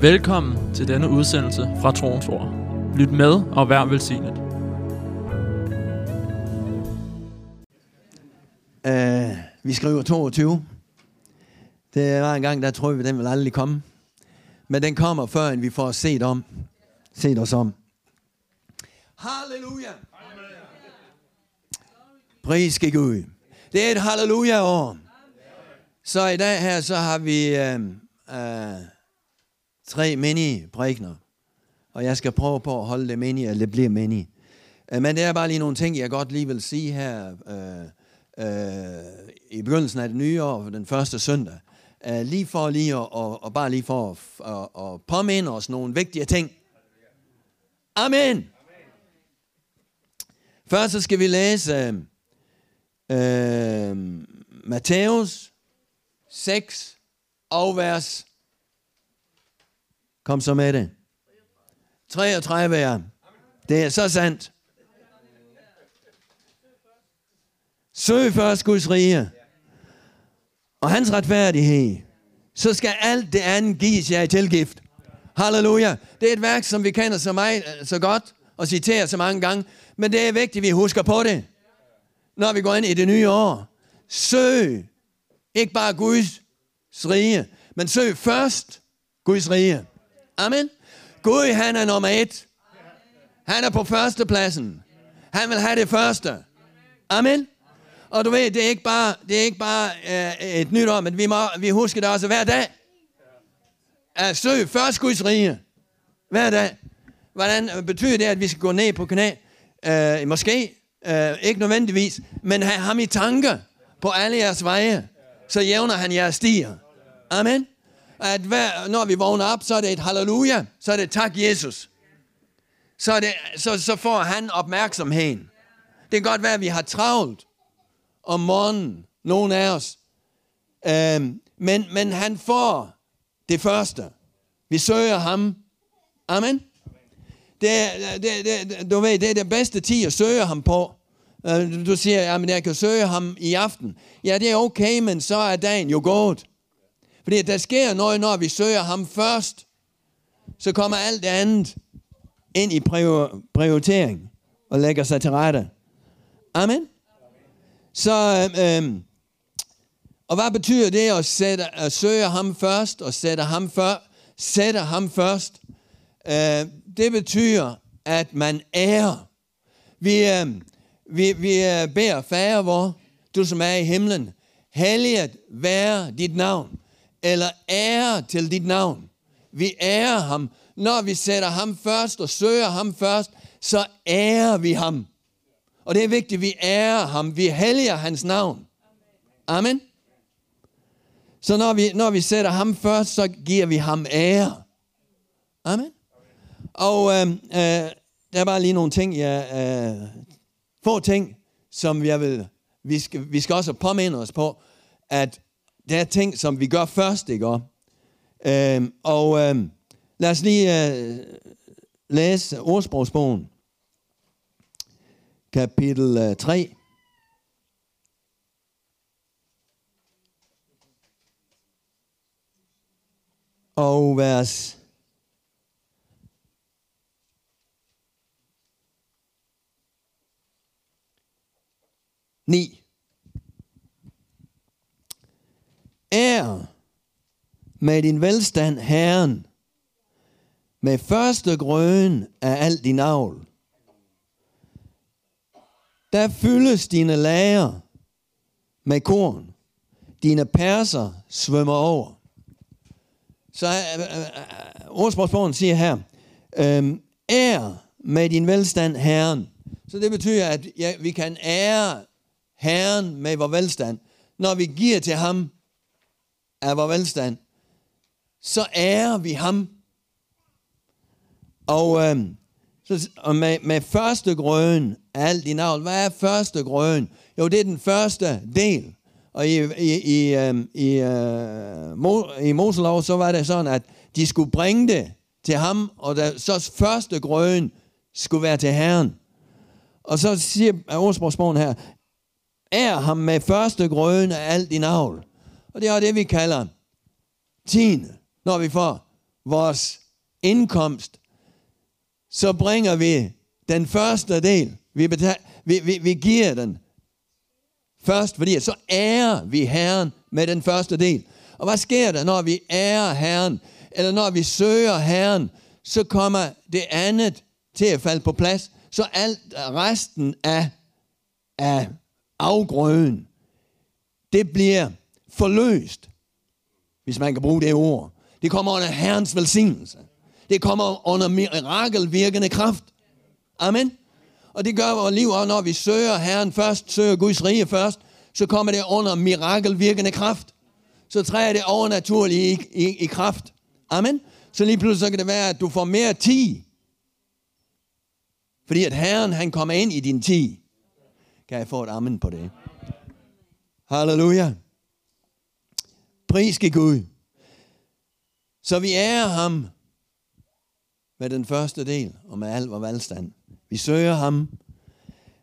Velkommen til denne udsendelse fra Troens Ord. Lyt med og vær velsignet. Uh, vi skriver 22. Det var en gang, der troede vi, den ville aldrig komme. Men den kommer, før end vi får set om. Set os om. Halleluja! Pris skal Gud. Det er et halleluja-år. Så i dag her, så har vi Uh, uh, tre mini-prækner, Og jeg skal prøve på at holde det mini, eller det bliver mini. Øh, men det er bare lige nogle ting, jeg godt lige vil sige her øh, øh, i begyndelsen af det nye år, den første søndag. Øh, lige for lige at, og, og bare lige for at, at, at påminde os nogle vigtige ting. Amen. Først så skal vi læse øh, øh Matthæus 6 og vers. Kom så med det. 33 er. Det er så sandt. Søg først Guds rige og hans retfærdighed, så skal alt det andet gives jer i tilgift. Halleluja. Det er et værk, som vi kender så, meget, øh, så godt og citerer så mange gange, men det er vigtigt, at vi husker på det, når vi går ind i det nye år. Søg ikke bare Guds rige, men søg først Guds rige. Amen. Gud, han er nummer et. Han er på førstepladsen. Han vil have det første. Amen. Og du ved, det er ikke bare, det er ikke bare øh, et nyt år, men vi, må, vi husker det også hver dag. At søg først Guds rige. Hver dag. Hvordan øh, betyder det, at vi skal gå ned på knæ? Øh, måske. Øh, ikke nødvendigvis. Men have ham i tanke på alle jeres veje. Så jævner han jeres stier. Amen. At hver, når vi vågner op, så er det et halleluja. Så er det tak Jesus. Så, er det, så, så får han opmærksomheden. Det kan godt være, at vi har travlt om morgenen, nogen af os. Øhm, men, men han får det første. Vi søger ham. Amen. Det, det, det, du ved, det er det bedste tid at søge ham på. Øh, du siger, at jeg kan søge ham i aften. Ja, det er okay, men så er dagen jo gået. Fordi der sker noget, når vi søger ham først. Så kommer alt det andet ind i prioritering og lægger sig til rette. Amen. Så, øhm, og hvad betyder det at, sætte, at søge ham først og sætte ham, før, sætte ham først? Øh, det betyder, at man ærer. Vi, øh, vi, vi øh, beder fader vor, du som er i himlen, helliget være dit navn, eller ære til dit navn. Vi ærer ham. Når vi sætter ham først og søger ham først, så ærer vi ham. Og det er vigtigt, vi ærer ham. Vi helliger hans navn. Amen. Så når vi, når vi sætter ham først, så giver vi ham ære. Amen. Og øh, øh, der er bare lige nogle ting, jeg, øh, få ting, som jeg vil, vi skal, vi skal også påminde os på, at der er ting, som vi gør først, ikke? Øhm, og øhm, lad os lige øh, læse ordsprogsbogen, kapitel øh, 3. Og vers 9. Ær med din velstand Herren, med første grøn af alt din avl. Der fyldes dine lager med korn. Dine perser svømmer over. Så øh, øh, øh ordsprogsbogen siger her, øh, ær med din velstand Herren. Så det betyder, at ja, vi kan ære Herren med vores velstand, når vi giver til ham af vores velstand, så ærer vi ham. Og øh, så, og med, med første grøn alt i navn. Hvad er første grøn? Jo, det er den første del. Og i, i, i, øh, i, øh, Mo, i Moselov, så var det sådan, at de skulle bringe det til ham, og der, så første grøn skulle være til Herren. Og så siger ordsprogsbogen her, er ham med første grøn af alt i navn. Og det er det, vi kalder tiende, når vi får vores indkomst, så bringer vi den første del. Vi, betal, vi, vi, vi giver den først, fordi så ærer vi Herren med den første del. Og hvad sker der, når vi ærer Herren, eller når vi søger Herren, så kommer det andet til at falde på plads. Så alt resten af, af afgrøden, det bliver forløst, hvis man kan bruge det ord. Det kommer under Herrens velsignelse. Det kommer under mirakelvirkende kraft. Amen. Og det gør vores liv, og når vi søger Herren først, søger Guds rige først, så kommer det under mirakelvirkende kraft. Så træder det overnaturligt i, i, i kraft. Amen. Så lige pludselig så kan det være, at du får mere tid. Fordi at Herren, han kommer ind i din tid. Kan jeg få et amen på det? Halleluja. Priske Gud. Så vi ærer ham med den første del, og med al vores valgstand. Vi søger ham.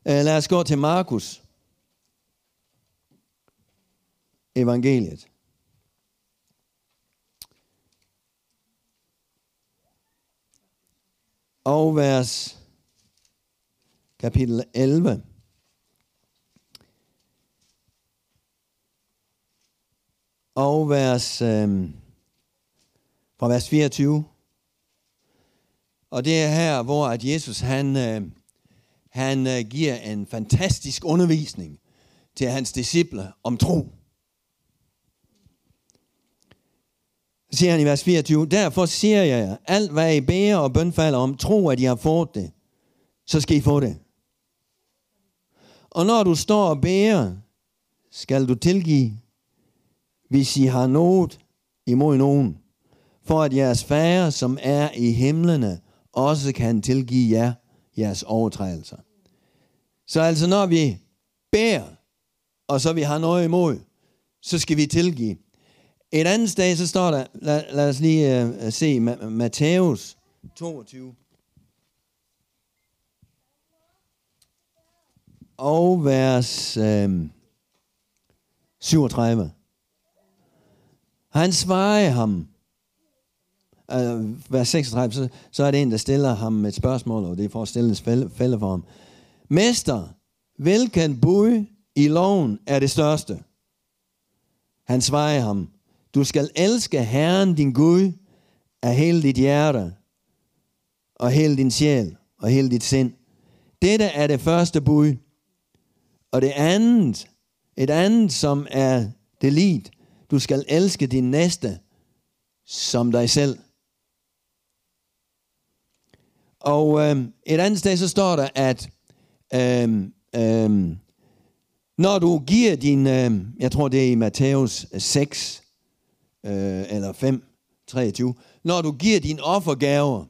Øh, lad os gå til Markus. Evangeliet. Og vers kapitel 11. Og vers, øh, fra vers 24. Og det er her, hvor at Jesus han, øh, han øh, giver en fantastisk undervisning til hans disciple om tro. Så siger han i vers 24, derfor siger jeg jer, alt hvad I beder og bønfalder om, tro at I har fået det, så skal I få det. Og når du står og beder, skal du tilgive, hvis I har noget imod nogen, for at jeres fader, som er i himlene, også kan tilgive jer jeres overtrædelser. Så altså når vi beder, og så vi har noget imod, så skal vi tilgive. Et andet sted, så står der, lad, lad os lige uh, se, Matthæus 22. Og vers øh, 37. Han svarede ham, uh, vers 36, så, så er det en, der stiller ham et spørgsmål, og det er for at stille en fælde, fælde for ham. Mester, hvilken bud i loven er det største? Han svarede ham, du skal elske Herren din Gud af hele dit hjerte, og hele din sjæl, og hele dit sind. Dette er det første bud. Og det andet, et andet, som er det lid, du skal elske din næste som dig selv. Og øh, et andet sted så står der, at øh, øh, når du giver din, øh, jeg tror det er i Matthæus 6, øh, eller 5, 23, når du giver din offergaver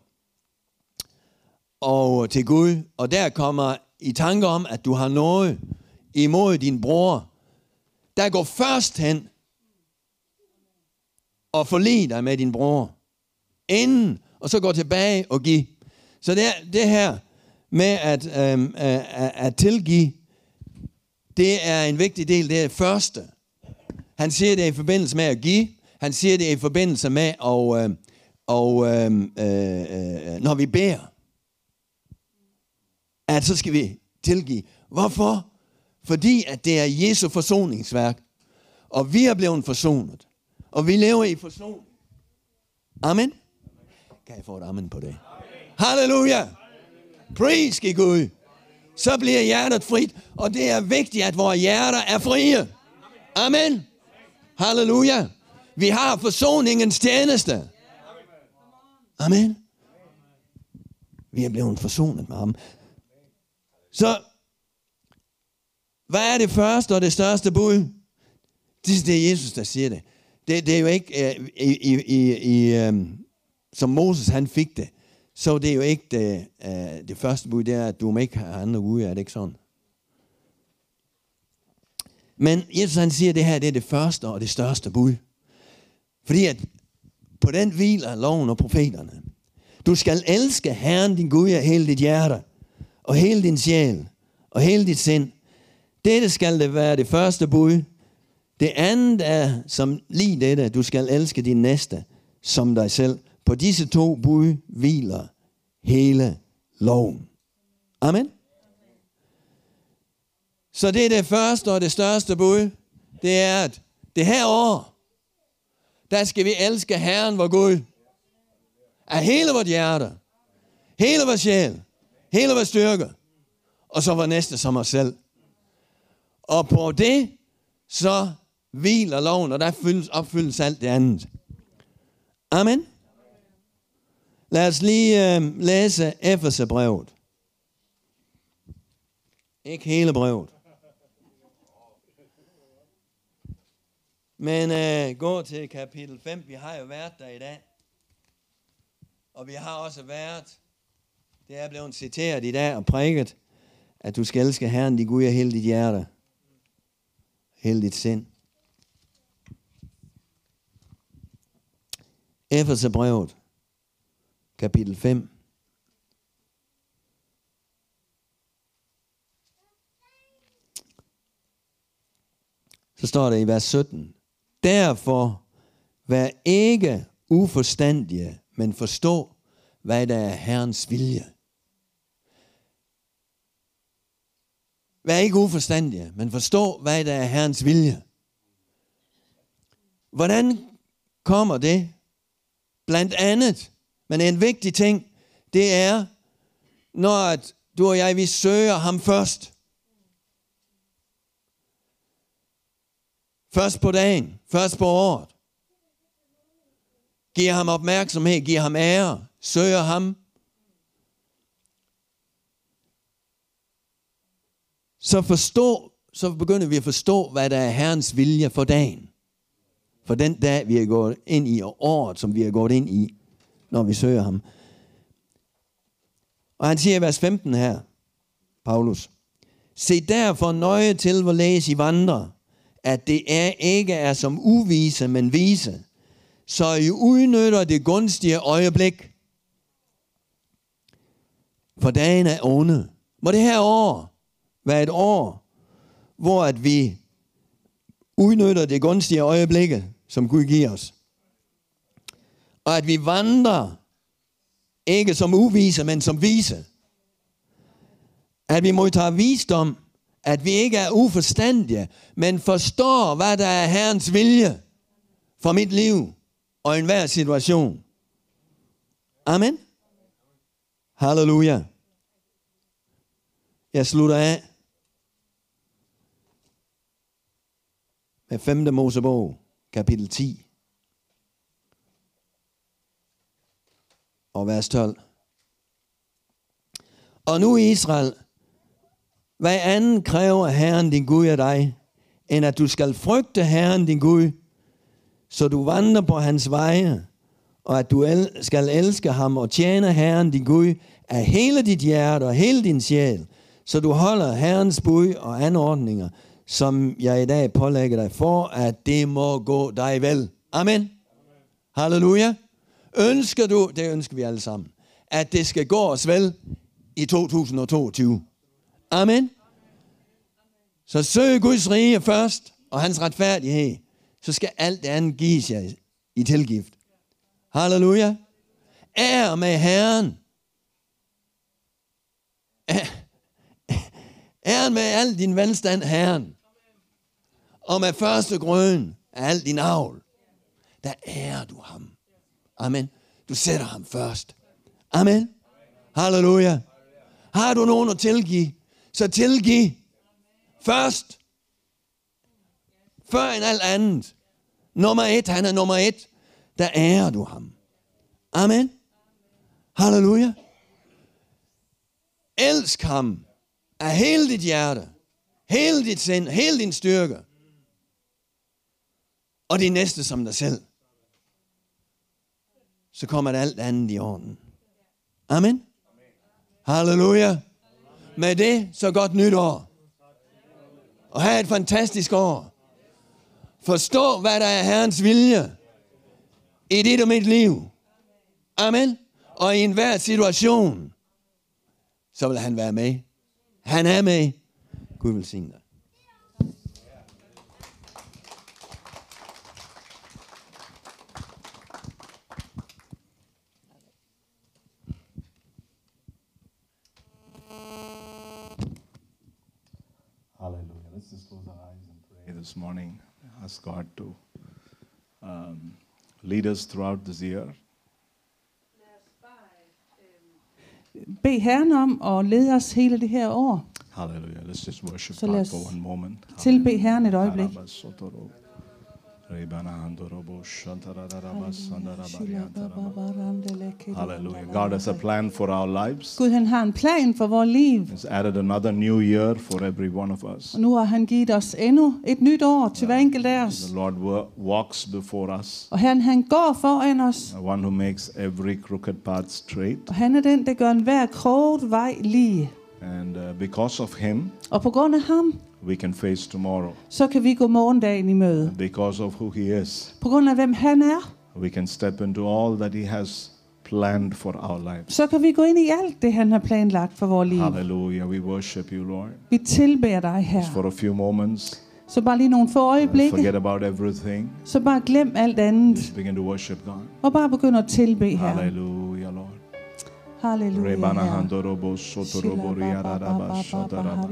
og øh, til Gud, og der kommer i tanke om, at du har noget imod din bror, der går først hen og forlige dig med din bror, inden, og så gå tilbage og give. Så det, det her med at, øhm, øh, at, at tilgive, det er en vigtig del, det er det første. Han siger det i forbindelse med at give, han siger det i forbindelse med, øhm, og, øh, og øh, øh, når vi beder, at så skal vi tilgive. Hvorfor? Fordi at det er Jesu forsoningsværk. Og vi er blevet forsonet. Og vi lever i forsoning. Amen. Kan jeg få et amen på det? Amen. Halleluja. i Gud. Så bliver hjertet frit. Og det er vigtigt, at vores hjerter er frie. Amen. Halleluja. Vi har forsoningens tjeneste. Amen. Vi er blevet forsonet med ham. Så, hvad er det første og det største bud? Det er Jesus, der siger det. Det, det er jo ikke, øh, i, i, i, i, øhm, som Moses han fik det, så det er jo ikke det, øh, det første bud, det er, at du må ikke have andre guder, er det ikke sådan? Men Jesus han siger, at det her det er det første og det største bud. Fordi at på den hviler loven og profeterne. Du skal elske Herren din Gud af hele dit hjerte, og hele din sjæl, og hele dit sind. Dette skal det være det første bud. Det andet er som lige dette, du skal elske din næste som dig selv. På disse to bud hviler hele loven. Amen. Så det er det første og det største bud. Det er, at det her år, der skal vi elske Herren, vor Gud. Af hele vores hjerte. Hele vores sjæl. Hele vores styrke. Og så var næste som os selv. Og på det, så hviler loven, og der fyldes, opfyldes alt det andet. Amen. Lad os lige øh, læse Efeserbrevet. Ikke hele brevet. Men øh, gå til kapitel 5. Vi har jo været der i dag. Og vi har også været, det er blevet citeret i dag og prikket, at du skal elske Herren, din Gud, af hele dit hjerte. Hele dit sind. Efeserbrevet, kapitel 5. Så står der i vers 17. Derfor vær ikke uforstandige, men forstå, hvad der er Herrens vilje. Vær ikke uforstandige, men forstå, hvad der er Herrens vilje. Hvordan kommer det? Blandt andet, men en vigtig ting, det er, når at du og jeg, vi søger ham først. Først på dagen, først på året. Giver ham opmærksomhed, giver ham ære, søger ham. Så forstå, så begynder vi at forstå, hvad der er Herrens vilje for dagen. For den dag, vi er gået ind i, og året, som vi er gået ind i, når vi søger ham. Og han siger i vers 15 her, Paulus. Se derfor nøje til, hvorledes læs I vandrer, at det er, ikke er som uvise, men vise, så I udnytter det gunstige øjeblik. For dagen er onde. Må det her år være et år, hvor at vi udnytter det gunstige øjeblikke, som Gud giver os. Og at vi vandrer, ikke som uvise, men som vise. At vi modtager visdom, at vi ikke er uforstandige, men forstår, hvad der er Herrens vilje for mit liv og enhver situation. Amen. Halleluja. Jeg slutter af med 5. Mosebog, kapitel 10. Og vers 12. Og nu Israel, hvad anden kræver Herren din Gud af dig, end at du skal frygte Herren din Gud, så du vandrer på hans veje, og at du el- skal elske ham og tjene Herren din Gud af hele dit hjerte og hele din sjæl, så du holder Herrens bud og anordninger, som jeg i dag pålægger dig for, at det må gå dig vel. Amen. Amen. Halleluja. Ønsker du, det ønsker vi alle sammen, at det skal gå os vel i 2022. Amen. Så søg Guds rige først, og hans retfærdighed, så skal alt det andet gives jer i tilgift. Halleluja. Ær med Herren. Æren med al din velstand, Herren. Og med første grøn af al din avl. Der ærer du ham. Amen. Du sætter ham først. Amen. Halleluja. Har du nogen at tilgive, så tilgiv først. Før end alt andet. Nummer et, han er nummer et. Der ærer du ham. Amen. Halleluja. Elsk ham af hele dit hjerte, hele dit sind, hele din styrke. Og det næste som dig selv. Så kommer det alt andet i orden. Amen. Halleluja. Med det, så godt nytår. Og have et fantastisk år. Forstå, hvad der er Herrens vilje i dit og mit liv. Amen. Og i enhver situation, så vil han være med. Han er med. Gud vil sige dig. Hallelujah. Let's just close our eyes and pray this morning. Ask God to um, lead us throughout this year. Bed Herren om og lede os hele det her år. Hallelujah. Let's just worship So God for one moment. tilbe Herren et øjeblik. Karabasotoro. Hallelujah. God has a plan for our lives. Gud han har en plan for vores liv. He's added another new year for every one of us. Og nu har han givet os endnu et nyt år til hver enkelt af os. The Lord walks before us, Og han, han går foran os. the one who makes every crooked path straight. Og han er den, der gør enhver kroget vej lige. And uh, because of Him, Og på grund af ham, we can face tomorrow. så kan vi gå morgendagen i møde. Because of who He is, På grund af hvem han er, we can step into all that He has planned for our lives. så kan vi gå ind i alt det, han har planlagt for vores liv. Hallelujah. We worship you, Lord. Vi tilbeder dig her. Just for a few moments, Så bare lige nogle få øjeblikke. forget about everything. Så bare glem alt andet. Just begin to worship God. Og bare begynd at tilbe her. Hallelujah, Lord. Halleluja. Rebana Herre. handorobo sotorobo riararaba shodaraba.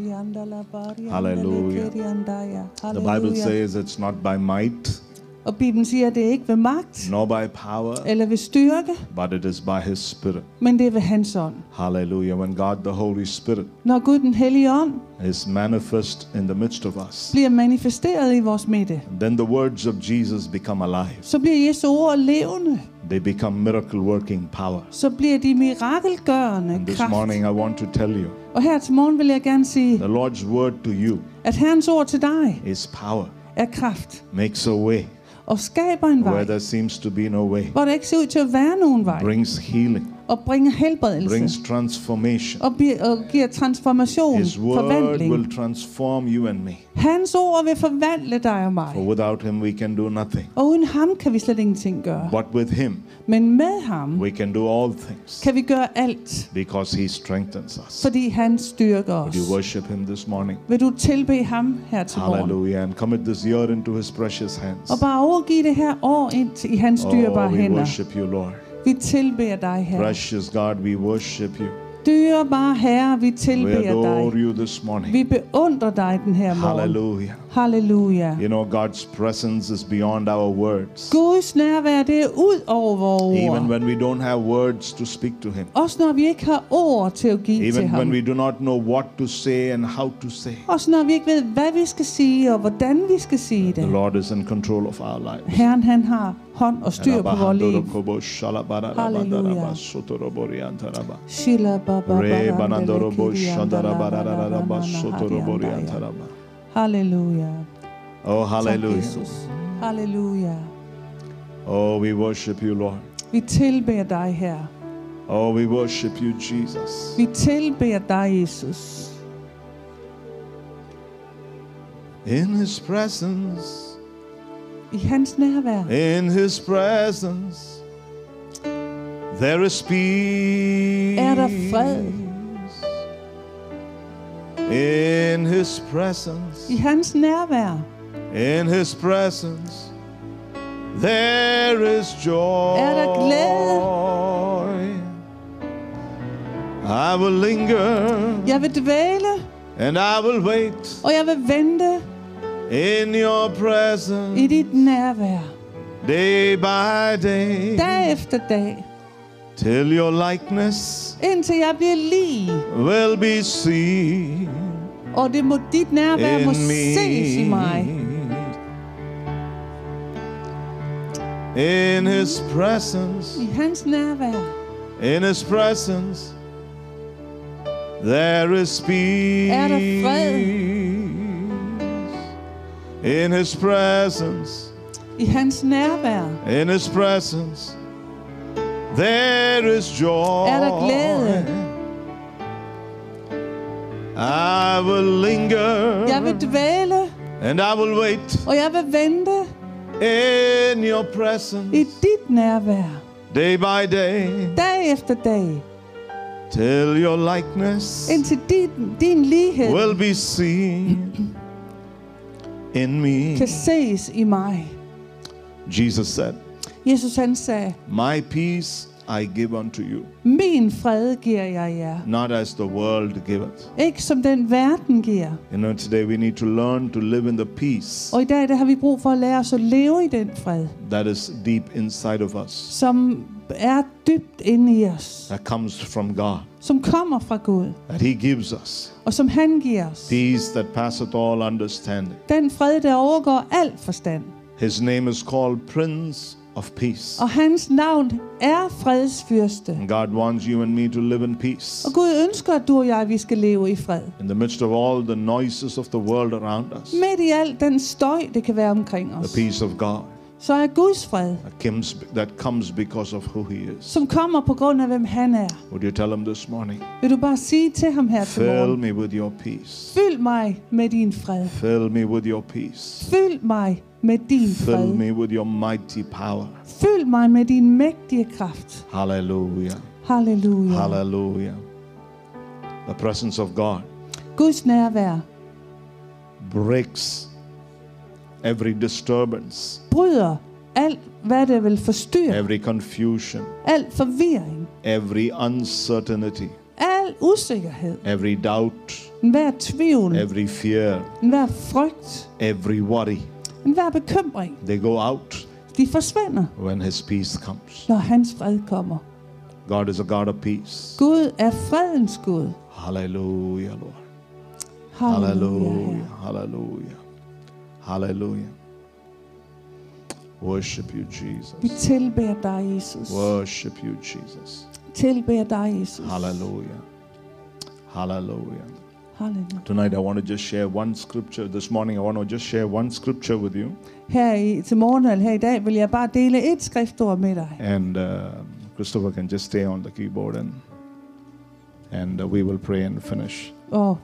Hallelujah. The Bible Halleluja. says it's not by might Og Bibelen siger, at det er ikke ved magt nor by power, eller ved styrke, but it is by His Spirit. men det er ved hans ånd. Hallelujah. When God the Holy Spirit Når Gud den hellige ånd is manifest in the midst of us, bliver manifesteret i vores midte, then the words of Jesus become alive. så bliver Jesu ord levende. They become miracle working power. Så bliver de mirakelgørende And this kraft. morning I want to tell you Og her til morgen vil jeg gerne sige, the Lord's word to you at Herrens ord til dig is power, er kraft makes a way og skaber en where there seems to be no way, hvor der ikke ser ud til at være nogen vej, brings healing, og bringer helbredelse brings transformation. og, bliver, og giver transformation, His word forvandling. will transform you and me. Hans ord vil forvandle dig og mig. For without Him, we can do nothing. Og uden ham kan vi slet ingenting gøre. But with Him, Men med ham we can do all things kan vi gøre alt, because He strengthens us. fordi han styrker os. you worship Him this morning? Vil du tilbe ham her til morgen? Hallelujah. And commit this year into His precious hands. Og bare overgive det her år ind i hans dyrebare Oh, we hænder. worship you, Lord. Vi tilbeder dig her. Precious God, we worship you. Dyrebare Herre, vi We adore you this morning. Vi beundrer dig den her morgen. Hallelujah. Halleluja. You know, God's presence is beyond our words. Guds nærvær, det er ud over vores Even when we don't have words to speak to Him. Også når vi ikke har ord til at give til Even when we do not know what to say and how to say. Også når vi ikke ved, hvad vi skal sige og hvordan vi skal sige The. Lord is in control of our lives. Herren, han har hånd og styr på vores liv. Hallelujah. Shila baba Halleluja. Oh, Tak, hallelujah. Oh hallelujah Jesus. Halleluja. Oh, we worship you, Lord. Vi tilbeder dig her. Oh, we worship you, Jesus. Vi tilbeder dig, Jesus. In His presence, I hans nærvær. in His presence, there is peace. Er der fred. In His presence, I hans nærvær. in His presence, there is joy. Er der glæde. I will linger Jeg vil dvæle, and I will wait og jeg vil vente in your presence. i dit nærvær. day by day Dag efter dag. Till your likeness Indtil jeg bliver lige. will be seen Og det må dit nærvær må in ses i mig. me. In His presence, I hans nærvær. in His presence, there is peace. Er der fred? In His presence, I hans nærvær. in His presence, there is joy. Er der glæde? I will linger Jeg vil dvæle, and I will wait og jeg vil vente in your i presence dit nærvær. day by day Dag efter dag. till your likeness Indtil din, din lighed will be seen in me. kan ses i mig. Jesus said, Jesus han sagde, My peace I give unto you, Min fred giver jeg jer. not as the world giveth. Ikke som den verden giver. You know, today we need to learn to live in the peace Og i dag der har vi brug for at lære os at leve i den fred, that is deep inside of us, som er dybt inde i os. that comes from God, Som kommer fra Gud. that He gives us. Og som han giver os. Peace that passeth all understanding. Den fred, der overgår al forstand. His name is called Prince of Peace. Og hans navn er fredsfyrste. And God wants you and me to live in peace. Og Gud ønsker, at du og jeg, vi skal leve i fred. In the midst of all the noises of the world around us, Midt i al den støj, det kan være omkring os, the peace of God så er Guds fred, that comes, that comes because of who He is. som kommer på grund af, hvem han er. Would you tell Him this morning? Vil du bare sige til ham her til Fill morgen, me with your peace. fyld mig med din fred. Fill me with your peace. Fyld mig med din Fill me with your mighty power. Fyld mig med din mægtige kraft. Hallelujah. Halleluja. Hallelujah. The presence of God Guds nærvær breaks every disturbance, bryder alt, hvad det vil forstyrre. every confusion, Al forvirring. every uncertainty, Al usikkerhed. every doubt, Enhver tvivl. every fear, Enhver frygt. every worry. Enhver bekymring. They go out De forsvinder, when His peace comes. når hans fred kommer. God is a God of peace. Gud er fredens Gud. Hallelujah, Lord. Halleluja. Hallelujah. Hallelujah. Hallelujah. Worship you, Vi Jesus. tilbeder dig, Jesus. Worship you, Jesus. Tilbeder dig, Jesus. Hallelujah. Hallelujah. Halleluja. Tonight, I want to just share one scripture. This morning, I want to just share one scripture with you. Her i, til morgen eller her i dag vil jeg bare dele et skriftord med dig. And uh, Christopher can just stay on the keyboard and and uh, we will pray and finish. Og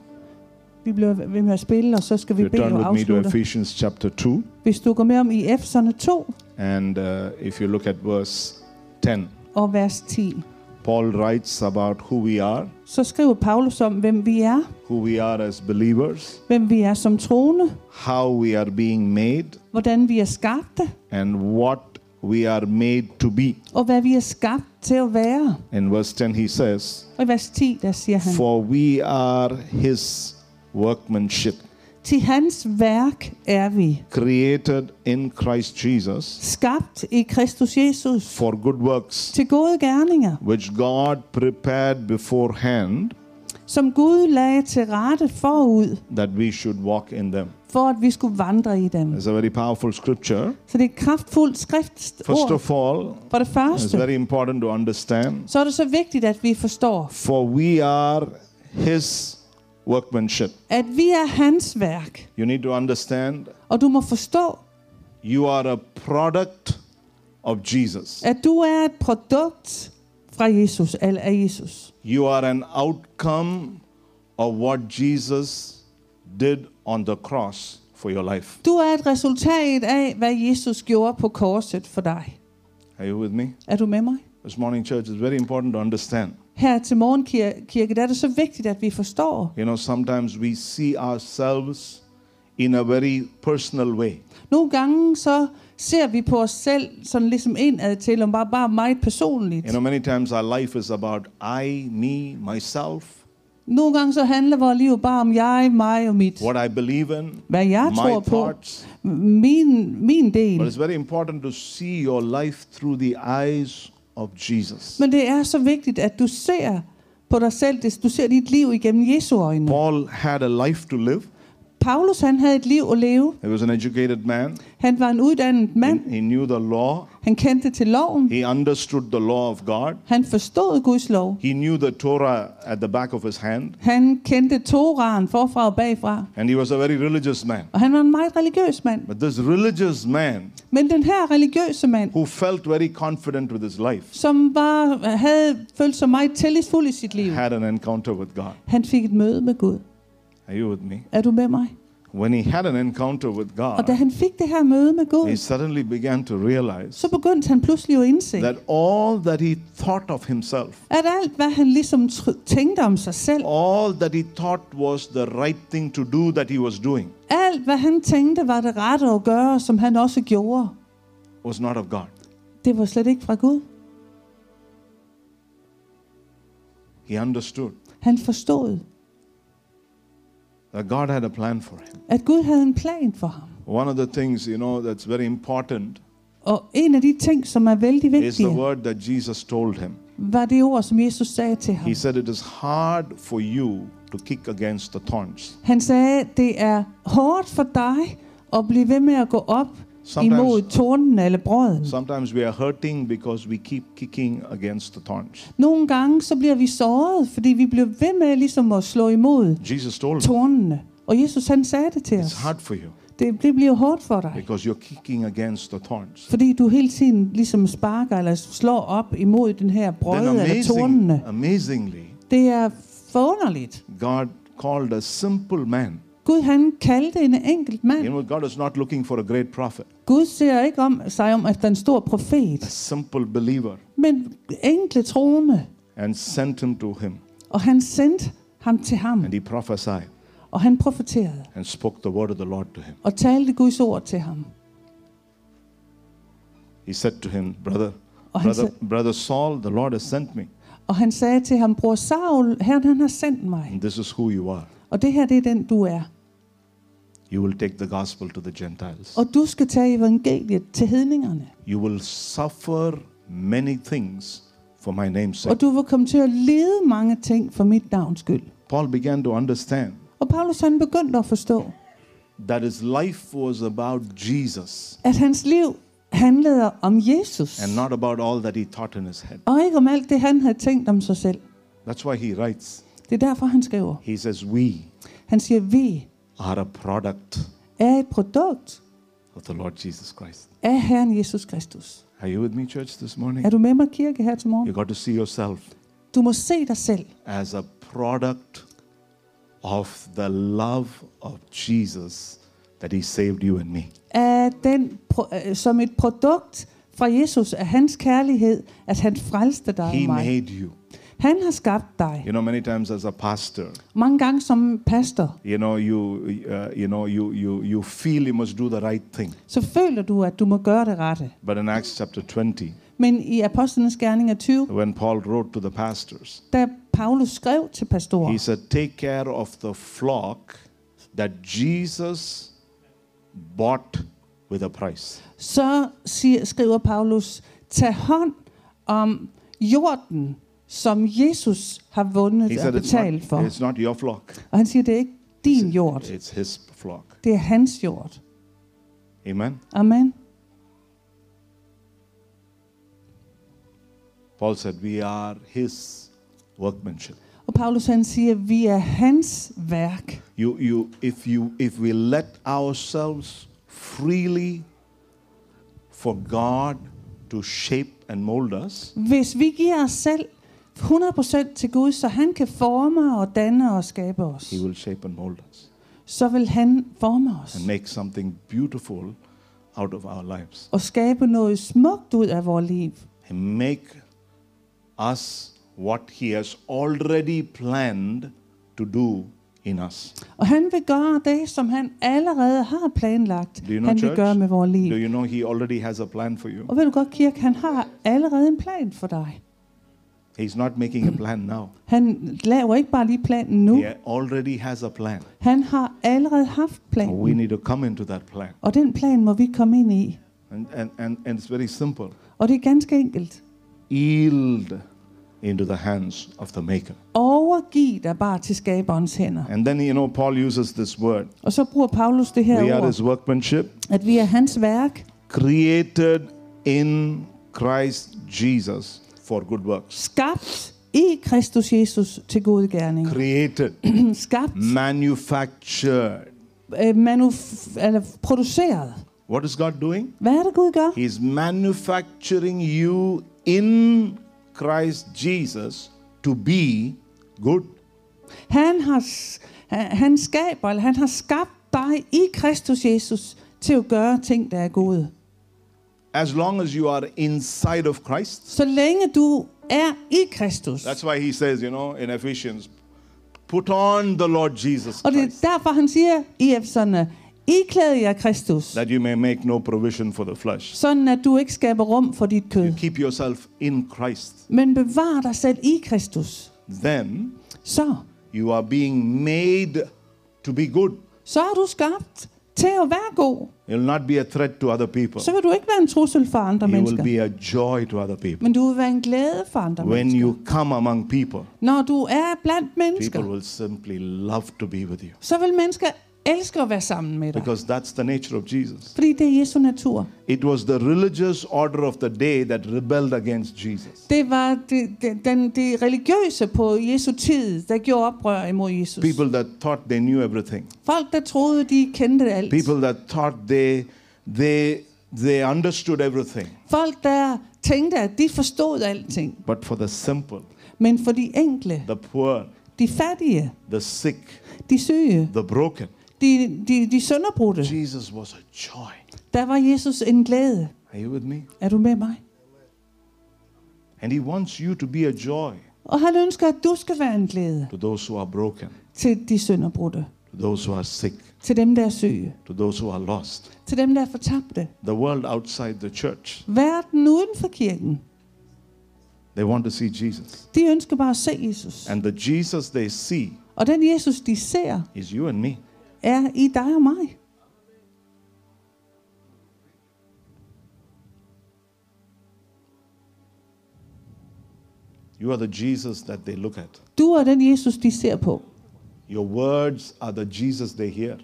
vi bliver ved med at spille, og så skal vi bede og with me to afslutte. Ephesians chapter 2. Hvis du går med om i Efeserne 2 And uh, if you look at verse 10, og vers 10, Paul writes about who we are, så skriver Paulus om, hvem vi er, who we are as believers, hvem vi er som troende, how we are being made, hvordan vi er skabte, and what we are made to be. og hvad vi er skabt til at være. In verse 10, he says, Og i vers 10, der siger han, For we are his workmanship, til hans værk er vi, created in Christ Jesus skabt i Kristus Jesus, for good works, til gode gerninger, which God prepared beforehand som Gud lagde til rette forud, that we should walk in them. for at vi skulle vandre i dem. It's a very powerful scripture. Så det er et kraftfuldt First of all, For det it's very important to understand så er det så vigtigt, at vi forstår, for we are his workmanship. at vi er hans værk. You need to understand Og du må forstå, you are a product of Jesus. at du er et produkt fra Jesus, eller af Jesus. You are an outcome of what Jesus did on the cross for your life. Du er et resultat af, hvad Jesus gjorde på korset for dig. Are you with me? Er du med mig? This morning, church, is very important to understand. Her til morgenkirke, der er det så vigtigt, at vi forstår. You know, sometimes we see ourselves in a very personal way. Nogle gange så ser vi på os selv sådan ligesom indad til, og bare, bare meget personligt. You know, many times our life is about I, me, myself, Nogle gange så handler vores liv bare om jeg, mig og mit. what I believe in, Hvad jeg tror my på. thoughts. Min, min del. But it's very important to see your life through the eyes of Jesus. Men det er så vigtigt, at du ser på dig selv. Du ser dit liv igennem Jesu øjne. Paul had a life to live. Paulus han havde et liv at leve. He was an educated man. Han var en uddannet mand. He, he knew the law. Han kendte til loven. He understood the law of God. Han forstod Guds lov. He knew the Torah at the back of his hand. Han kendte Toraen forfra og bagfra. And he was a very religious man. Og han var en meget religiøs mand. But this religious man Men den her religiøse mand, who felt very confident with his life som var, havde følt sig meget tillidsfuld i sit liv, had an encounter with God. han fik et møde med Gud. Are you with me? Er du med mig? When he had an encounter with Og da God, han fik det her møde med he Gud, suddenly began to realize så begyndte han pludselig at indse, that all that he thought of himself, at alt, hvad han ligesom tænkte om sig selv, all that he thought was the right thing to do that he was doing, alt, hvad han tænkte var det rette at gøre, som han også gjorde, was not of God. det var slet ikke fra Gud. He understood Han forstod, that God had a plan for him. at Gud havde en plan for ham. One of the things, you know, that's very important Og en af de ting, som er vældig is the word that Jesus told him. var det ord, som Jesus sagde til ham. He said, It is hard for you to kick against the thorns. Han sagde, det er hårdt for dig at blive ved med at gå op Sometimes- imod tornen eller brøden. Sometimes we are hurting because we keep kicking against the thorns. Nogle gange så bliver vi såret, fordi vi bliver ved med ligesom at slå imod Jesus told tornene. Og Jesus han sagde det til It's os. hard for you Det, det bliver hårdt for dig, because you're kicking against the thorns. fordi du hele tiden ligesom sparker eller slår op imod den her Then brød eller amazing, tornene. amazingly, Det er forunderligt. God called a simple man. Gud han kaldte en enkelt You mand. know, God is not looking for a great prophet, Gud ser ikke om sig om, at der er en stor profet, a simple believer, men enkle troende. and sent him to him. Og han sendte ham til ham, And he prophesied og han profeterede and spoke the word of the Lord to him. og talte Guds ord til ham. He said to him, Brother, brother, sa- brother Saul, the Lord has sent me. og han sagde til ham, bror Saul, Herren han har sendt mig, And this is who you are. Og det her det er den du er. You will take the gospel to the Gentiles. Og du skal tage evangeliet til hedningerne. You will suffer many things for my name's sake. Og du vil komme til at lide mange ting for mit navns skyld. Paul began to understand Og Paulus han begyndte at forstå, that his life was about Jesus at hans liv handlede om Jesus. and not about all that he thought in his head. Og ikke om alt det, han havde tænkt om sig selv. That's why he writes. Det er derfor, han skriver. He says, We Han siger, vi are a product er et produkt of the Lord Jesus Christ. af Herren Jesus Kristus. Are you with me, church, this morning? Er du med mig kirke her til morgen? You got to see yourself Du må se dig selv as a product of the love of Jesus that he saved you and me. af den, øh, som et produkt fra Jesus, af hans kærlighed, at han frelste dig He og mig. made you. Han har skabt dig. You know, many times as a pastor, Mange gange som pastor, you know, you, uh, you know, you, you, you feel you must do the right thing. så føler du, at du må gøre det rette. But in Acts chapter 20, Men i Apostlenes Gerninger 20, when Paul wrote to the pastors, da Paulus skrev til pastorer, he said, Take care of the flock that Jesus bought with a price. så siger, skriver Paulus, tag hånd om jorden, som Jesus har vundet og It's betalt for. it's not your flock, Og han siger, det er ikke din jord, it's his flock. det er hans jord. Amen. Amen. Paul said, We are his workmanship. Og Paulus han siger, vi er hans værk. You, you, if, you, if we let ourselves freely for God to shape and mold us, Hvis vi giver os selv 100% til Gud, så han kan forme og danne og skabe os, He will shape and mold us så vil han forme os and make something beautiful out of our lives. og skabe noget smukt ud af vores liv. And make us what He has already planned to do in us. Og han vil gøre det, som han allerede har planlagt, Do you know, han vil church? gøre med vores liv. Do you know He already has a plan for you? Og ved du godt, kirke, han har allerede en plan for dig. He's not making a plan now. Han laver ikke bare lige planen nu. He already has a plan. Han har allerede haft We need to come into that plan. Og den plan må vi komme ind i. And, and, and, and it's very simple. Og det er ganske enkelt. Yield into the hands of the Maker. Overgiv dig bare til skaberens hænder. And then, you know, Paul uses this word. Og så bruger Paulus det We her are ord, his workmanship, at vi er hans værk, created in Christ Jesus for good works. skabt i Kristus Jesus til gode gerninger. Created, skabt, manufactured. øh, manuf- eller produceret. What is God doing? Hvad er det, Gud gør? He's manufacturing you in Christ Jesus to be good. Han har, han skaber, eller han har skabt dig i Kristus Jesus til at gøre ting, der er gode. As long as you are inside of Christ. Så længe du er i Kristus. That's why he says, you know, in Ephesians, put on the Lord Jesus Og det er Christ, derfor, han siger i Efeserne, iklæd jer Kristus, that you may make no provision for the flesh. sådan at du ikke skaber rum for dit kød. Keep yourself in Christ. Men bevar dig selv i Kristus. then så, you are being made to be good. så er du skabt til at være god. You will not be a threat to other people. Så vil du ikke være en trussel for andre You will mennesker. be a joy to other people. Men du vil være en glæde for andre When mennesker. you come among people, Når du er blandt mennesker, people will simply love to be with you så vil mennesker elske at være sammen med dig. because that's the nature of Jesus. Fordi det er Jesu natur. It was the religious order of the day that rebelled against Jesus. Det var det, det, den, det religiøse på Jesu tid, der gjorde oprør imod Jesus. People that thought they knew everything. Folk, der troede, de kendte alt. People that thought they they they understood everything. Folk, der tænkte, at de forstod alting. But for the simple, Men for de enkle, the poor, de fattige, the sick, de syge, the broken, de, de, de sønderbrudte, Jesus was a joy. der var Jesus en glæde. Are you with me? Er du med mig? And he wants you to be a joy Og han ønsker, at du skal være en glæde to those who are broken, til de sønderbrudte. to those who are sick, Til dem, der er syge. to those who are lost. Til dem, der er fortabte. The world outside the church, Verden uden for kirken. they want to see Jesus. De ønsker bare at se Jesus. And the Jesus they see Og den Jesus, de ser, is you and me. Er i dig og mig. You are the Jesus that they look at. Du er den Jesus, de ser på. Your words are the Jesus they hear.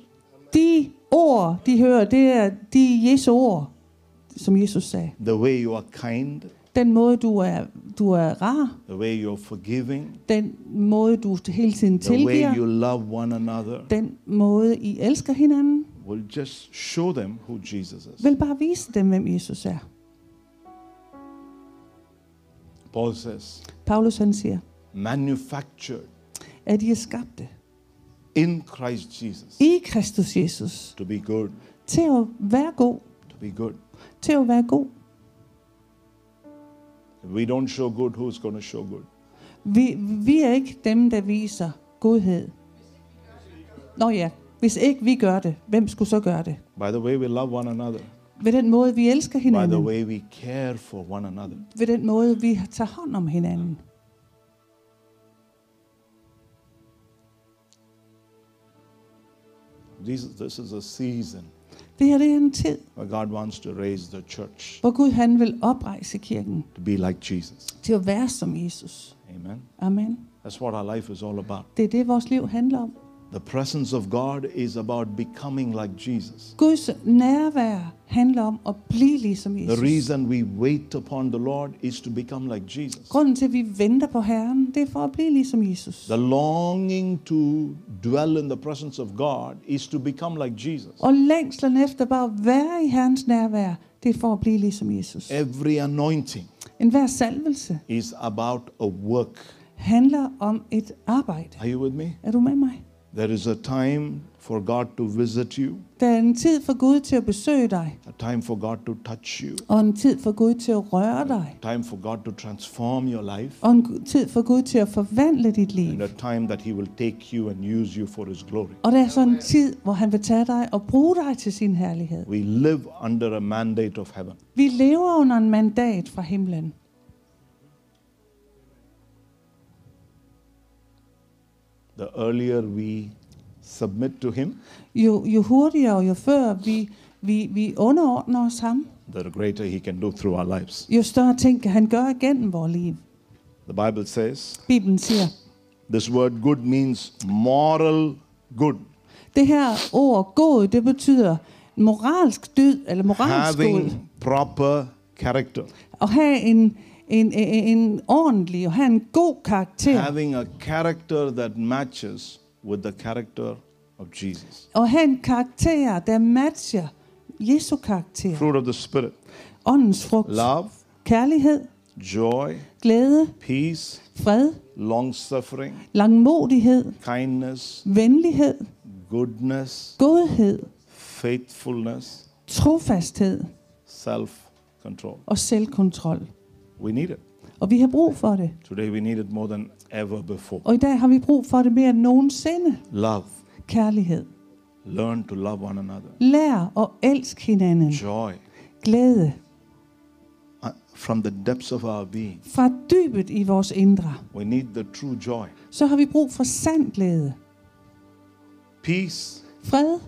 De ord, de hører, det er de Jesu ord, som Jesus sagde. The way you are kind, Den måde, du er, du er rar, the way you're forgiving, den måde, du hele tiden the way tilgiver, you love one another den måde, I elsker hinanden, will just show them who Jesus is. vil bare vise dem, hvem Jesus er. Paul says, Paulus han siger, manufactured at I er skabte in Christ Jesus i Kristus Jesus to be good, til at være god, to be good. til at være god. We don't show good, who's going to show good? Vi, vi er ikke dem, der viser godhed. Nå ja, hvis ikke vi gør det, hvem skulle så gøre det? By the way we love one another, Ved den måde, vi elsker by the hinanden. way we care for one another. Ved den måde, vi tager hånd om hinanden. This, this is a season Det her det er en tid, where God wants to raise the church hvor Gud han vil oprejse kirken to be like Jesus. til at være som Jesus. Amen. Amen. That's what our life is all about. Det er det, vores liv handler om. The presence of God is about becoming like Jesus. Guds nærvær handler om at blive ligesom The reason we wait upon the Lord is to become like Jesus. Grunden til, at vi venter på Herren, det er for at blive ligesom Jesus. The longing to dwell in the presence of God is to become like Jesus. Og længslen efter bare at være i Herrens nærvær, det er for at blive ligesom Jesus. Every anointing En hver salvelse is about a work. handler om et arbejde. Are you with me? Er du med mig? There is a time for God to visit you, Der er en tid for Gud til at besøge dig, a time for God to touch you, og en tid for Gud til at røre dig, a time for God to transform your life, og en tid for Gud til at forvandle dit liv. and a time that He will take you and use you for His glory. Og der er sådan en tid, hvor han vil tage dig og bruge dig til sin herlighed. We live under a mandate of heaven. Vi lever under en mandat fra himlen. The earlier we submit to Him, Jo, jo hurtigere og jo før vi, vi, vi underordner os ham, the greater He can do through our lives. jo større ting kan han gøre igennem vores liv. The Bible says Bibelen siger, this word good means moral good, det her ord god, det betyder moralsk dyd, eller moralsk god. having proper character, At have en, en, en, en ordentlig og have en god karakter. having a character that matches with the character of Jesus. Og have en karakter, der matcher Jesu karakter. Fruit of the Spirit. Åndens frugt. love, Kærlighed, joy, glæde, peace, fred, long suffering, langmodighed, kindness, venlighed, goodness, godhed, faithfulness, trofasthed. Self control. og selvkontrol. We need it. Og vi har brug for det. Today we need it more than ever before. Og i dag har vi brug for det mere end nogensinde. Love. Kærlighed. Learn to love one another. Lær at elske hinanden. Joy. Glæde. Uh, from the depths of our being. fra dybet i vores indre, We need the true joy. så har vi brug for sand glæde. Peace. Fred.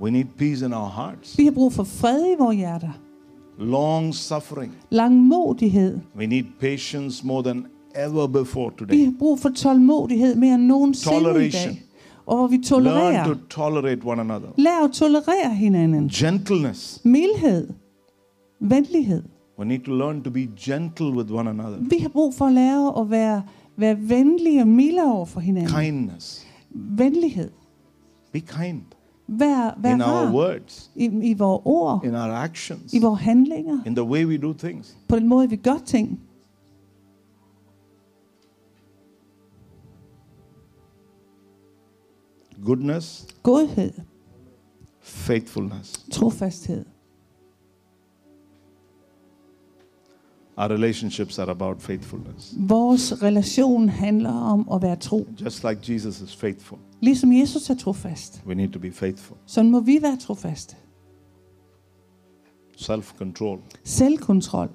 We need peace in our hearts. Vi har brug for fred i vores hjerter. Long suffering. Langmodighed. We need patience more than ever before Vi today. har brug for tålmodighed mere end nogensinde i dag. Og hvor vi Learn to tolerate one another. Lær at tolerere hinanden. Gentleness. Mildhed. Venlighed. We need to learn to be gentle with one another. Vi har brug for at lære at være, være venlige og milde over for hinanden. Kindness. Venlighed. Be kind Vær, vær in our words, i, i vores ord, in our actions, i vores handlinger, in the way we do things. på den måde, vi gør ting. Goodness, Godhed, faithfulness. trofasthed. Our relationships are about faithfulness. Vores relation handler om at være tro. Just like Jesus is faithful, Ligesom Jesus er trofast, we need to be faithful. så må vi være trofaste. Self control. Selvkontrol.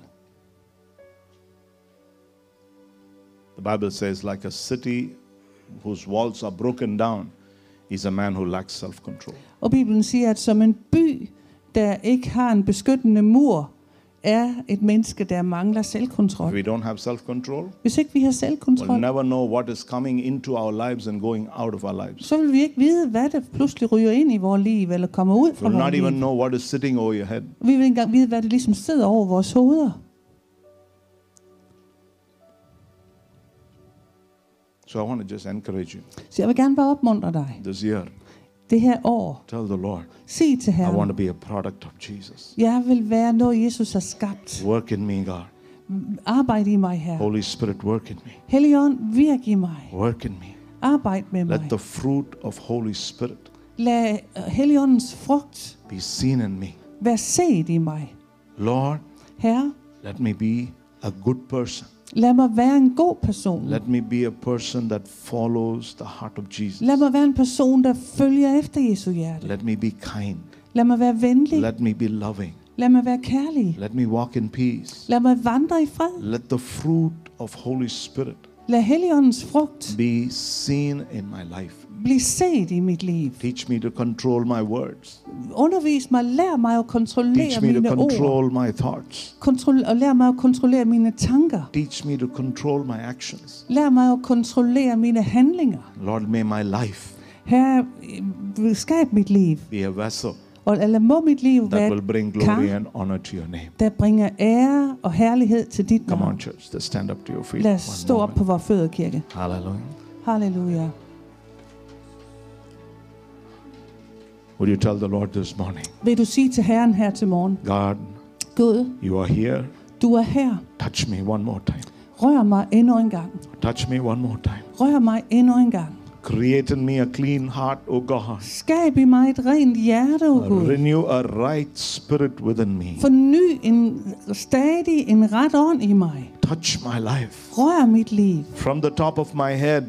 The Bible says, like a city whose walls are broken down is a man who lacks self control. Og Bibelen siger, at som en by, der ikke har en beskyttende mur, er et menneske, der mangler If selvkontrol. we don't have self control, Hvis ikke vi har we'll selvkontrol, never know what is coming into our lives and going out of our lives. så vil vi ikke vide, hvad der pludselig ryger ind i vores liv, eller kommer ud fra We'll not vores even liv. know what is sitting over your head. Vi vil ikke engang vide, hvad det ligesom sidder over vores hoveder. So I want to just encourage you Så jeg vil gerne bare opmuntre dig. this year. Det her år, Tell the Lord, sig til I want to be a product of Jesus. jeg vil være noget, Jesus har skabt. Work in me, God. Arbejde i mig her. Holy Spirit, work in me. Helligånd, virk i mig. Work in me. Arbejd med Let mig. the fruit of Holy Spirit Lad øh, Helligåndens frugt be seen in me. være set i mig. Lord, Herre, let me be a good person. Lad mig være en god person. Let me be a person that follows the heart of Jesus. Lad mig være en person, der følger efter Jesu hjerte. Let me be kind. Lad mig være venlig. Let me be loving. Lad mig være kærlig. Let me walk in peace. Lad mig vandre i fred. Let the fruit of Holy Spirit Lad Helligåndens frugt be seen in my life. blive set i mit liv. Teach me to control my words. Undervis mig, lær mig at kontrollere Teach me to mine ord. control my thoughts. Kontrol, og lær mig at kontrollere mine tanker. Teach me to control my actions. Lær mig at kontrollere mine handlinger. Lord, may my life Herre, øh, skab mit liv. be a vessel Og eller må mit liv that være will bring glory and honor to your name. der bringer ære og herlighed til dit Come on, navn. church. Let's stand up to your feet. Lad os stå op moment. på vores fødder, kirke. Hallelujah. Halleluja. Would you tell the Lord this morning, Vil du sige til Herren her til morgen, God, Gud, you are here. du er her. Touch me one more time. Rør mig endnu en gang. Touch me one more time. Rør mig endnu en gang. Create in me a clean heart, O God. Skab i mig et rent hjerte, o Gud. Renew a right spirit within me. Forny en stadig en ret ånd i mig. Touch my life Rør mit liv. from the top of my head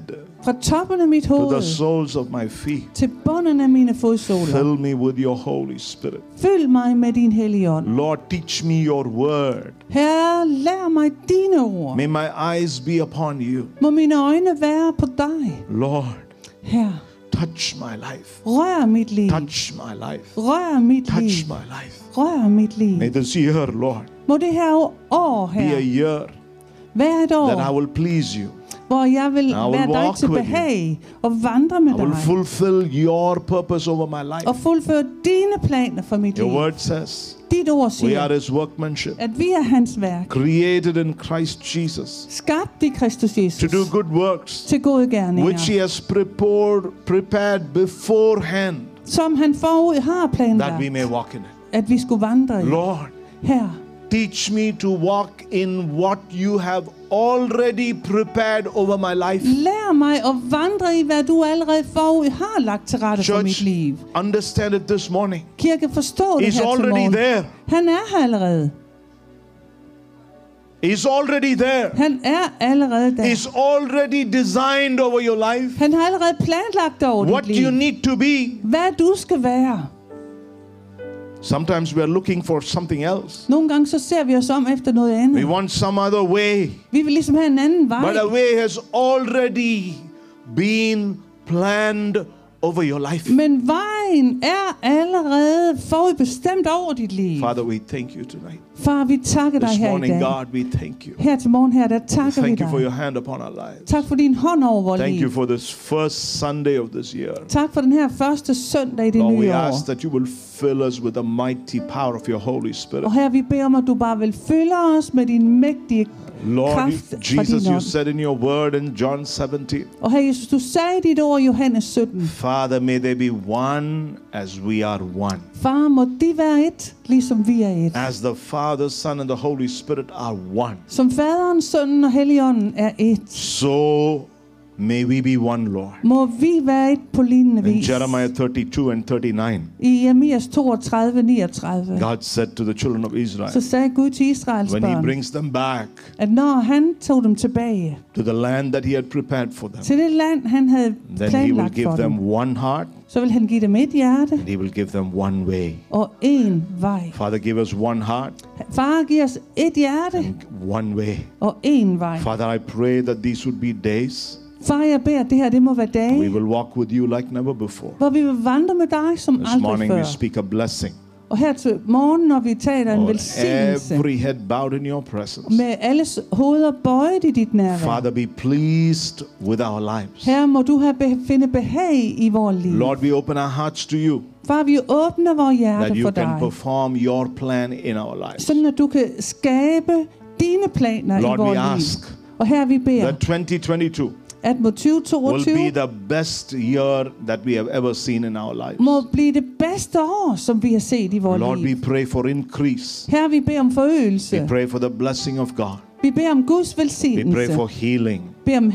Fra toppen af mit to the soles of my feet. til bunden af mine fodsåler. Fill me with your Holy Spirit. Fyld mig med din hellige ånd. Lord, teach me your word. Herre, lær mig dine ord. May my eyes be upon you. Må mine øjne være på dig. Lord, Herre, touch my life. rør mit liv. Touch my life. Rør mit liv. Touch my life. Rør mit liv. May this year, Lord, Må det her år be a year et år, that I will please you. hvor jeg vil will være dig til behag og vandre med I will dig. fulfill your purpose over my life. Og fuldføre dine planer for mit Your word says Dit ord we are his workmanship, at vi er hans værk. created in Christ Jesus. Skabt i Kristus to do good works, til gode which he has prepared, prepared beforehand. Som han forud har that we may walk in it. at vi skulle vandre i. Lord, Her, teach me to walk in what you have already prepared over my life. lær mig at vandre i, hvad du allerede forud har lagt til rette for mit liv. understand it this morning. Kirke, forstå det He's her til already morgen. there. Han er her allerede. He's already there. Han er allerede der. He's already designed over your life Han har allerede planlagt over what dit you need to be. Hvad du skal være. Sometimes we are looking for something else. Nogle gange så ser vi os om efter noget We want some other way. Vi vil ligesom have en anden vej. But a way has already been planned over your life. Men vejen er allerede forudbestemt over dit liv. Father, we thank you tonight. Far, vi takker dig This her i morning, dag. God, we thank you. Her til morgen her, der takker vi Thank you for dig. your hand upon our lives. Tak for din hånd over vores Thank you liv. for this first Sunday of this year. Tak for den her første søndag i det Lord, we nye ask år. that you will fill us with the mighty power of your Holy Spirit. Og her vi beder om, at du bare vil fylde os med din mægtige Lord, Jesus, din you said in your word in John 17, Og her Jesus, du sagde i dit ord i Johannes 17. Father, may they be one as we are one. Far, må de være et, ligesom vi er et. As the Father, Son, and the Holy Spirit are one, Som faderen, sønnen og helligånden er et. so may we be one, Lord. Må vi være et på lignende In vis. Jeremiah 32 and 39, I Jeremias 32, 39. God said to the children of Så Israel, sagde Gud til Israels when He børn, brings them back at når han tog dem tilbage to the land that He had prepared for them, til det land, han havde then He will planlagt give for them dem, one heart så vil han give dem et hjerte and He will give them one way. og én vej. Father, give us one heart Far, giv os et hjerte one way. og én vej. Father, I pray that these would be days Far, jeg beder, det her det må være we will walk with you like never before. hvor vi vil vandre med dig som This aldrig morning we før. speak a blessing. Og her til morgen, når vi taler en Lord, velsignelse, every head bowed in your presence. med alles hoveder bøjet i dit nærvær. Father, be pleased with our lives. Her må du have be- finde behag i vores liv. Lord, we open our hearts to you Far, vi åbner vores that hjerte you for can dig, perform your plan in our lives. sådan at du kan skabe dine planer Lord, i we vores ask liv. Og her vi beder, that 2022 at må will be the best year that we have ever seen in our lives. må blive det bedste år, som vi har set i vores Lord, we pray for increase. Her vi beder om We pray for the blessing of God. Vi beder om Guds We velsignelse. pray for healing. Vi om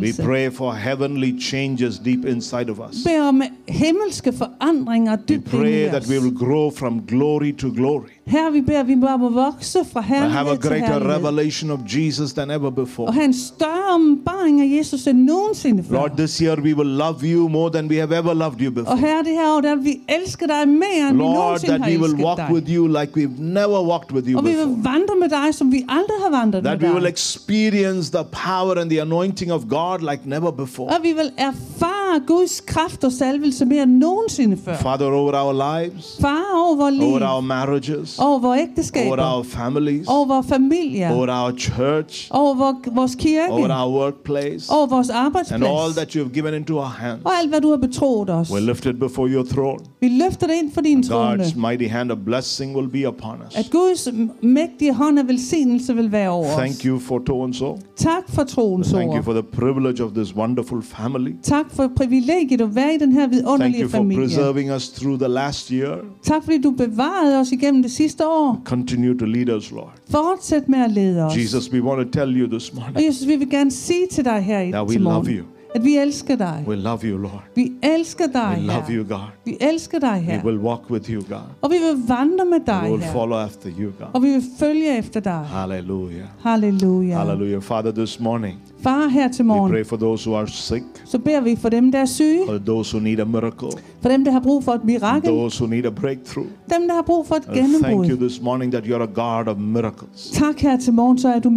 We pray for heavenly changes deep inside of us. Vi om himmelske forandringer We dybt ind pray that we will grow from glory to glory. Her vi beder, vi bare må vokse fra and have a greater revelation of Jesus than ever before. Og have en større åbenbaring af Jesus end nogensinde før. Lord, this year we will love you more than we have ever loved you Og before. her det her år, der vi elske dig mere, end vi Lord, nogensinde that we will walk dig. with you like we've never walked with you Og vi vil before. vandre med dig, som vi aldrig har vandret med That we will experience the power and the anointing of God like never before. Og vi vil erfare Guds kraft og salvelse mere end nogensinde før. Father, over our lives, Far over liv, over our marriages, over vores over our families, over familier, over our church, over vor- vores kirke, over our workplace, over vores and all that you have given into our hands. Og alt, hvad du har betroet os. We lift it before your throne. Vi løfter det ind for din trone. God's mighty hand of blessing will be upon us. At Guds mægtige hånd af velsignelse vil være over Thank you for to and. Tak for troens Thank you for the privilege of this wonderful family. Tak for privilegiet at være i den her Thank vidunderlige you for familie. preserving us through the last year. Tak fordi du bevarede os igennem det sidste år. Continue to lead us, Lord. Fortsæt med at lede os. Jesus, we want to tell you this morning Og Jesus, vi vil gerne sige til dig her i that we love morgen, you. At vi elsker dig. We love you, Lord. Vi elsker dig We love you, God. Vi elsker dig We will walk with you, God. Og vi vil vandre med We will her. follow after you, God. Og vi vil følge efter dig. Hallelujah. Halleluja. Hallelujah. Father, this morning, Far, her til we pray for those who are sick, så beder vi for dem, der er syge, for those who need a miracle, for dem, der har brug for et mirakel, those who need a breakthrough. dem, der har brug for et And thank you this morning that you're a God of miracles. Tak her til morgen, så er du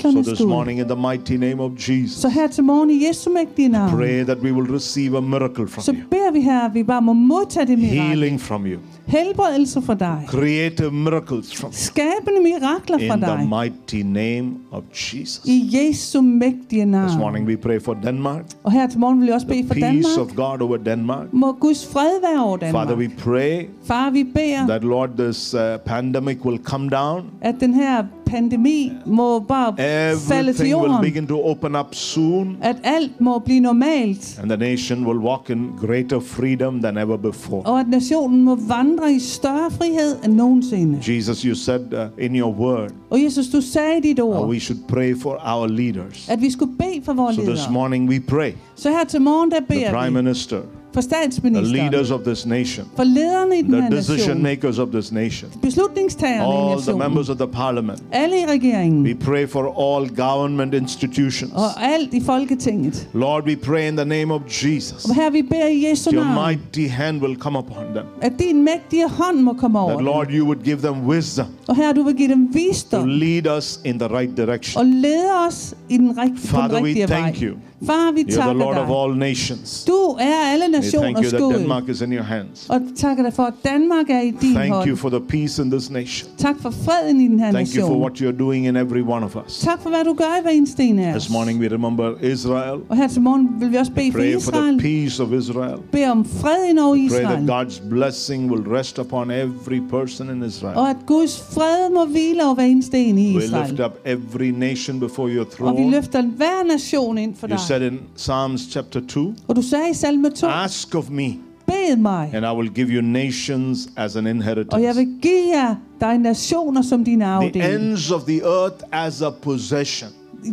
So this morning, in the mighty name of Jesus, Så her til morgen i Jesu mægtige pray that we will receive a miracle så from you, beder vi her, at vi bare må modtage det mirakel. healing from you, Helbredelse fra dig. creative miracles from. Skabende mirakler fra In the dig. mighty name of Jesus. I Jesu mægtige This morning we pray for Denmark, Og her til morgen vil jeg også the bede for peace of God over Denmark. Må Guds fred være over Father, we pray Far, vi beder, that, Lord, this uh, pandemic will come down. at den her pandemi må bare falde til Everything will begin to open up soon, At alt må blive normalt. and the nation will walk in greater freedom than ever before. Og at nationen må vandre i større frihed end nogensinde. Jesus, you said uh, in your word Og Jesus, du sagde i dit uh, ord, we should pray for our leaders. at vi skulle bede for vores So this ledere. morning we pray. Så her til morgen, der The beder Prime vi Minister, for the statsministeren, leaders of this nation, for lederne i den the her decision makers of this nation, beslutningstagerne i all the nationen, members of the parliament. alle i regeringen We pray for all government institutions. og alt i Folketinget. Lord, we pray in the name of Jesus. Og her vi beder i Jesu Your navn, mighty hand will come upon them. at din mægtige hånd må komme over That. Lord, you would give them wisdom Og her du vil give dem to visdom lead us in the right direction. og lede os i den, rigt- på den Father, we rigtige vej. thank you. Far, vi You're the takker Lord of dig. all nations. Du er alle We thank nationers you that Denmark is in your hands. Og takker dig for, at Danmark er i din Thank hånd. you for the peace in this nation. Tak for freden i den her Thank you for what you're doing in every one of us. Tak for, hvad du gør i hver eneste en af os. This morning we remember Israel. Og her til morgen vil vi også bede for Pray for the Israel. peace of Israel. Bede om fred ind over Pray that Israel. God's blessing will rest upon every person in Israel. Og at Guds fred må hvile over hver eneste en i We lift Israel. up every nation before your Og vi throne. løfter hver nation ind for You dig. said in Psalms chapter 2, Og du sagde i salme 2, Ask of me, bed mig, and I will give you nations as an inheritance. og jeg vil give jer dig nationer som din The afdeling. ends of the earth as a possession.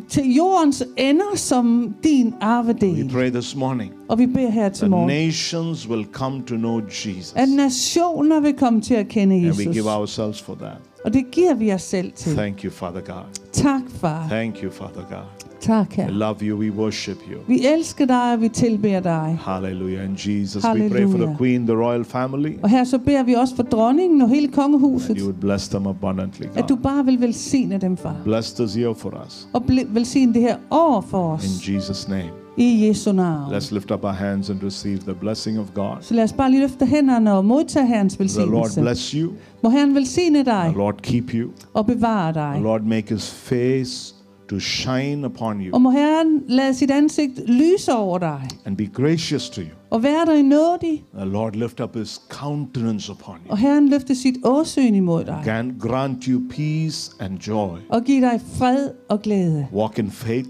Til jordens ender som din We arvedel. pray this morning Og vi beder her til morgen, nations will come to know Jesus. at nationer vil komme til at kende And we Jesus. give ourselves for that. Og det giver vi os selv til. Thank you, Father God. Tak, far. Thank you, Father God. Tak, I her. love you. We worship you. Vi elsker dig, og vi tilbeder dig. Hallelujah. And Jesus, we pray for the. Queen, the royal family, Og her så beder vi også for dronningen og hele that kongehuset, you would bless them abundantly. at du God. bare vil velsigne dem, far. Bless this year for us. Og velsigne det her år for os. In Jesus' name. I Jesu navn. Let's lift up our hands and receive the blessing of God. Så lad os bare lige løfte hænderne og modtage Herrens The Lord velsignelse. bless you. Må Herren velsigne dig The Lord keep you. og bevare The dig. Lord make his face to shine upon you Og må Herren lade sit ansigt lyse over dig and be gracious to you. og være dig nådig. The Lord lift up his countenance upon you. Og Herren løfte sit åsyn imod dig Can grant you peace and joy. og give dig fred og glæde. Walk in faith.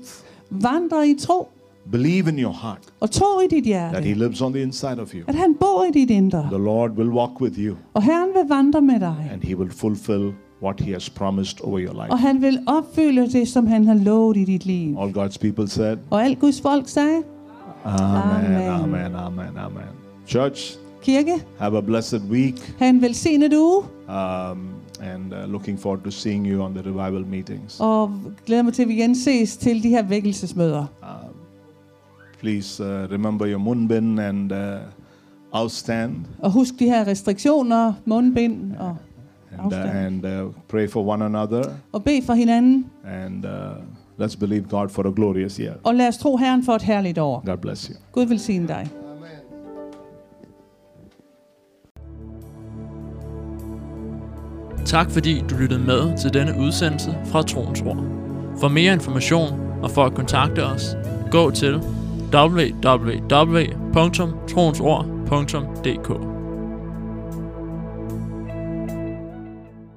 Vandre i tro Believe in your heart og tro i dit that he lives on the inside of you. at han bor i dit indre. The Lord will walk with you Og Herren vil vandre med dig. and he will fulfill what he has promised over your life. Og han vil opfylde det, som han har lovet i dit liv. All God's people said, Og alt Guds folk sagde, Amen, Amen. amen, amen. Church, kirke, have a blessed week. have en velsignet uge. Um, and uh, looking forward to seeing you on the revival meetings. Og glæder mig til, at vi igen ses til de her vækkelsesmøder. Um, please uh, remember your munbin and uh, afstand, Og husk de her restriktioner, mundbind og, and, uh, Afstand. and uh, pray for one another. og bed for hinanden. And uh, let's believe God for a glorious year. Og lad os tro Herren for et herligt år. God bless you. Gud velsigne dig. Tak fordi du lyttede med til denne udsendelse fra Troens Ord. For mere information og for at kontakte os, gå til www.troensord.dk